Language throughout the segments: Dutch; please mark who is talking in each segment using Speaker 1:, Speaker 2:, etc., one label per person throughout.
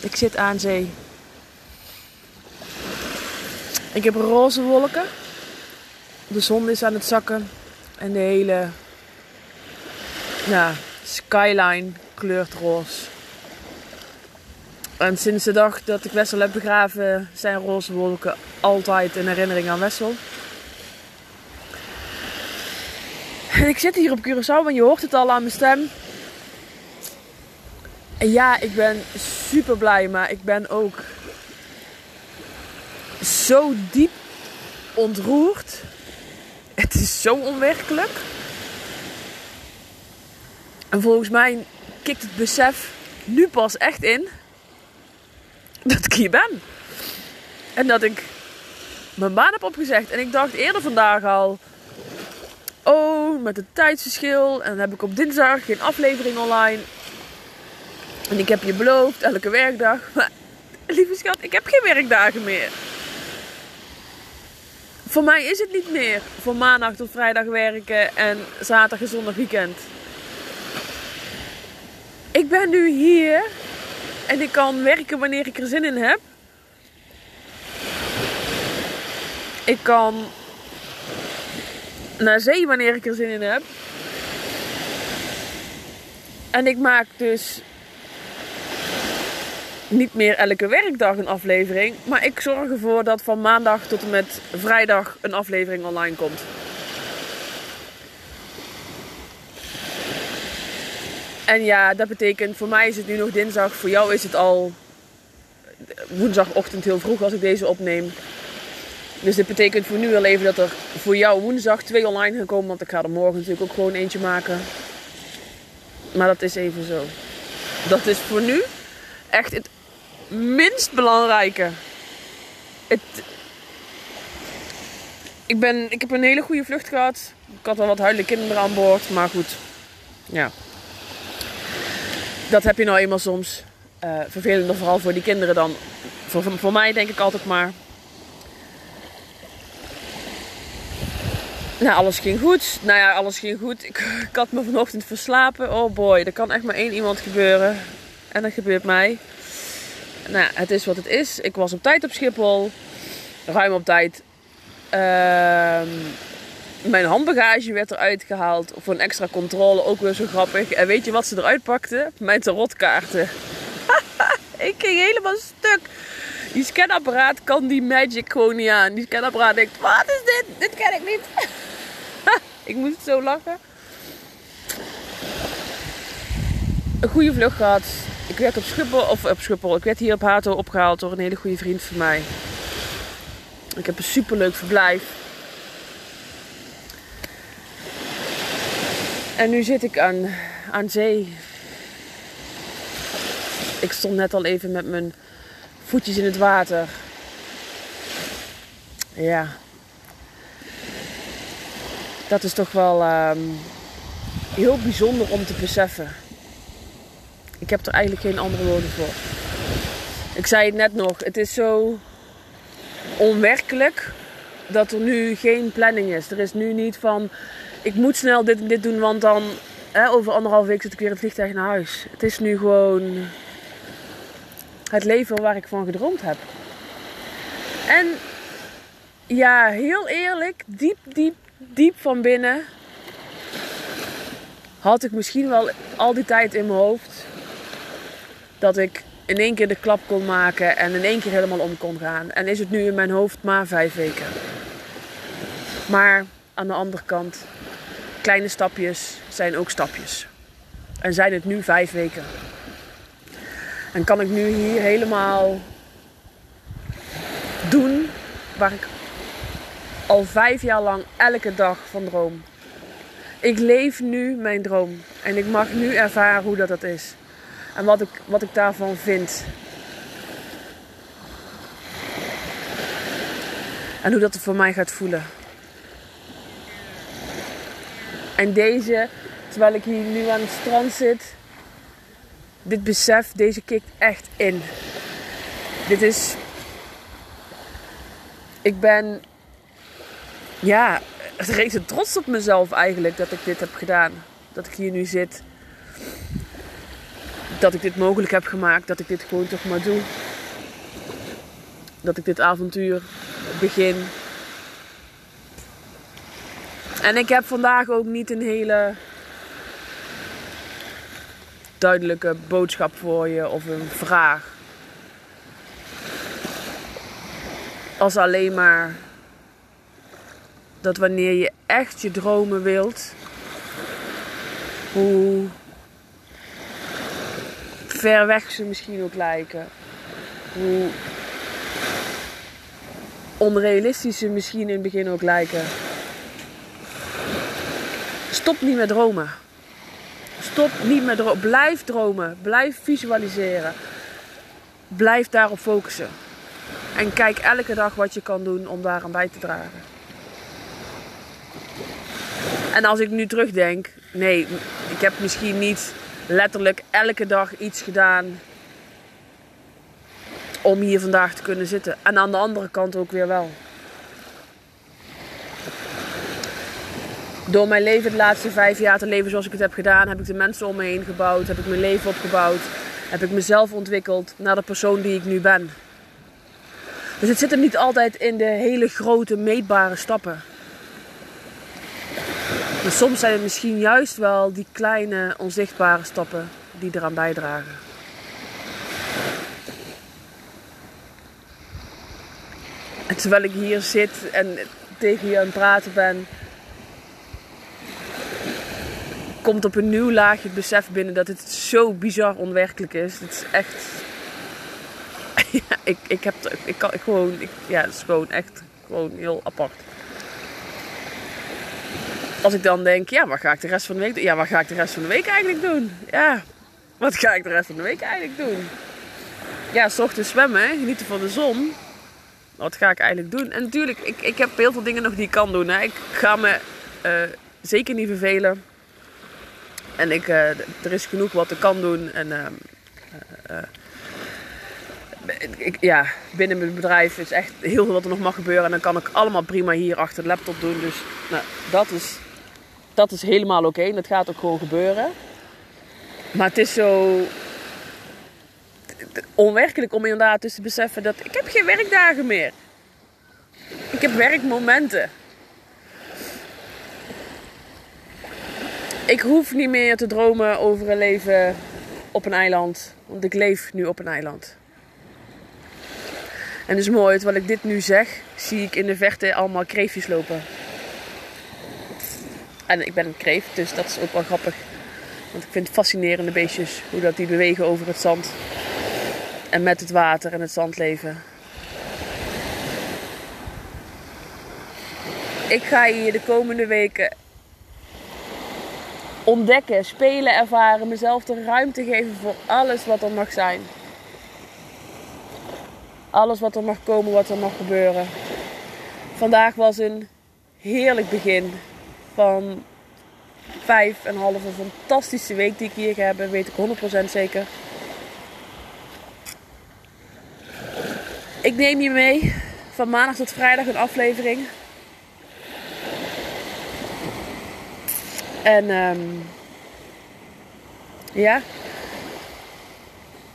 Speaker 1: Ik zit aan zee. Ik heb roze wolken. De zon is aan het zakken. En de hele skyline kleurt roze. En sinds de dag dat ik Wessel heb begraven, zijn roze wolken altijd een herinnering aan Wessel. En ik zit hier op Curaçao en je hoort het al aan mijn stem. Ja, ik ben super blij, maar ik ben ook zo diep ontroerd. Het is zo onwerkelijk. En volgens mij kikt het besef nu pas echt in dat ik hier ben. En dat ik mijn baan heb opgezegd. En ik dacht eerder vandaag al. Oh, met het tijdsverschil. En dan heb ik op dinsdag geen aflevering online. En ik heb je beloofd, elke werkdag. Maar lieve schat, ik heb geen werkdagen meer. Voor mij is het niet meer. Voor maandag tot vrijdag werken en zaterdag en zondag weekend. Ik ben nu hier en ik kan werken wanneer ik er zin in heb. Ik kan naar zee wanneer ik er zin in heb. En ik maak dus niet meer elke werkdag een aflevering. Maar ik zorg ervoor dat van maandag tot en met vrijdag een aflevering online komt. En ja, dat betekent voor mij is het nu nog dinsdag. Voor jou is het al woensdagochtend heel vroeg als ik deze opneem. Dus dit betekent voor nu al even dat er voor jou woensdag twee online gaan komen. Want ik ga er morgen natuurlijk ook gewoon eentje maken. Maar dat is even zo. Dat is voor nu echt het minst belangrijke. Het, ik, ben, ik heb een hele goede vlucht gehad. Ik had wel wat huilende kinderen aan boord. Maar goed, ja. Dat heb je nou eenmaal soms. Uh, vervelender vooral voor die kinderen dan. Voor, voor mij denk ik altijd maar. Nou, alles ging goed. Nou ja, alles ging goed. Ik, ik, had me vanochtend verslapen. Oh boy, er kan echt maar één iemand gebeuren. En dat gebeurt mij. Nou, het is wat het is. Ik was op tijd op Schiphol. Ruim op tijd. Uh, mijn handbagage werd eruit gehaald voor een extra controle. Ook weer zo grappig. En weet je wat ze eruit pakten? Mijn tarotkaarten. ik ging helemaal stuk. Die scanapparaat kan die magic gewoon niet aan. Die scanapparaat denkt, wat is dit? Dit ken ik niet. ik moest zo lachen. Een goede vlucht gehad. Ik werd op Schiphol, of op Schiphol, ik werd hier op Hato opgehaald door een hele goede vriend van mij. Ik heb een superleuk verblijf. En nu zit ik aan, aan zee. Ik stond net al even met mijn voetjes in het water. Ja. Dat is toch wel um, heel bijzonder om te beseffen. Ik heb er eigenlijk geen andere woorden voor. Ik zei het net nog, het is zo onwerkelijk dat er nu geen planning is. Er is nu niet van, ik moet snel dit en dit doen, want dan hè, over anderhalf week zit ik weer het vliegtuig naar huis. Het is nu gewoon het leven waar ik van gedroomd heb. En ja, heel eerlijk, diep, diep, diep van binnen had ik misschien wel al die tijd in mijn hoofd dat ik
Speaker 2: in één keer de klap kon maken en in één keer helemaal om kon gaan. En is het nu in mijn hoofd maar vijf weken. Maar aan de andere kant, kleine stapjes zijn ook stapjes. En zijn het nu vijf weken. En kan ik nu hier helemaal doen waar ik al vijf jaar lang elke dag van droom. Ik leef nu mijn droom. En ik mag nu ervaren hoe dat, dat is. En wat ik, wat ik daarvan vind. En hoe dat het voor mij gaat voelen. En deze, terwijl ik hier nu aan het strand zit, dit besef, deze kikt echt in. Dit is. Ik ben. Ja, rete trots op mezelf eigenlijk dat ik dit heb gedaan. Dat ik hier nu zit. Dat ik dit mogelijk heb gemaakt. Dat ik dit gewoon toch maar doe. Dat ik dit avontuur begin. En ik heb vandaag ook niet een hele duidelijke boodschap voor je of een vraag. Als alleen maar dat wanneer je echt je dromen wilt, hoe ver weg ze misschien ook lijken, hoe onrealistisch ze misschien in het begin ook lijken. Stop niet met dromen. Stop niet met dromen. Blijf dromen. Blijf visualiseren. Blijf daarop focussen. En kijk elke dag wat je kan doen om daaraan bij te dragen. En als ik nu terugdenk, nee, ik heb misschien niet letterlijk elke dag iets gedaan om hier vandaag te kunnen zitten. En aan de andere kant ook weer wel. Door mijn leven de laatste vijf jaar te leven zoals ik het heb gedaan, heb ik de mensen om me heen gebouwd, heb ik mijn leven opgebouwd, heb ik mezelf ontwikkeld naar de persoon die ik nu ben. Dus het zit hem niet altijd in de hele grote meetbare stappen. Maar soms zijn het misschien juist wel die kleine onzichtbare stappen die eraan bijdragen. En terwijl ik hier zit en tegen je aan het praten ben, komt op een nieuw laagje het besef binnen dat het zo bizar onwerkelijk is. Het is echt. ja, ik, ik heb. Ik kan ik gewoon. Ik, ja, het is gewoon echt. Gewoon heel apart. Als ik dan denk, ja, wat ga ik de rest van de week doen? Ja, wat ga ik de rest van de week eigenlijk doen? Ja, wat ga ik de rest van de week eigenlijk doen? Ja, s ochtends zwemmen, genieten van de zon. Wat ga ik eigenlijk doen? En natuurlijk, ik, ik heb heel veel dingen nog die ik kan doen. Hè? Ik ga me uh, zeker niet vervelen. En ik, uh, er is genoeg wat ik kan doen. En uh, ik, ja, binnen mijn bedrijf is echt heel veel wat er nog mag gebeuren. En dan kan ik allemaal prima hier achter de laptop doen. Dus nou, dat, is, dat is helemaal oké. Dat gaat ook gewoon gebeuren. Maar het is zo onwerkelijk om inderdaad dus te beseffen dat ik heb geen werkdagen meer. Ik heb werkmomenten. Ik hoef niet meer te dromen over een leven op een eiland. Want ik leef nu op een eiland. En is mooi, terwijl ik dit nu zeg, zie ik in de verte allemaal kreefjes lopen. En ik ben een kreeft, dus dat is ook wel grappig. Want ik vind het fascinerende beestjes, hoe dat die bewegen over het zand. En met het water en het zand leven. Ik ga hier de komende weken ontdekken, spelen, ervaren, mezelf de ruimte geven voor alles wat er mag zijn. Alles wat er mag komen, wat er mag gebeuren. Vandaag was een heerlijk begin van vijf en halve fantastische week die ik hier ga hebben, weet ik 100% zeker. Ik neem je mee van maandag tot vrijdag een aflevering. En um, ja,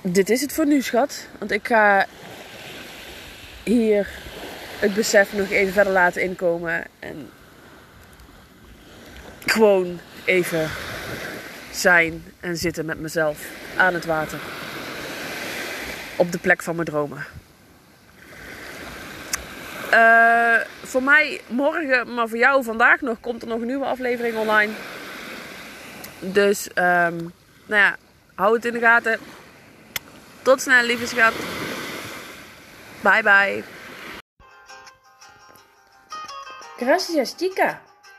Speaker 2: dit is het voor nu, schat. Want ik ga hier het besef nog even verder laten inkomen. En gewoon even zijn en zitten met mezelf aan het water. op de plek van mijn dromen. Uh, voor mij morgen, maar voor jou vandaag nog, komt er nog een nieuwe aflevering online. Dus, um, nou ja, hou het in de gaten. Tot snel, lieve schat. Bye bye.
Speaker 1: Gracias, chica.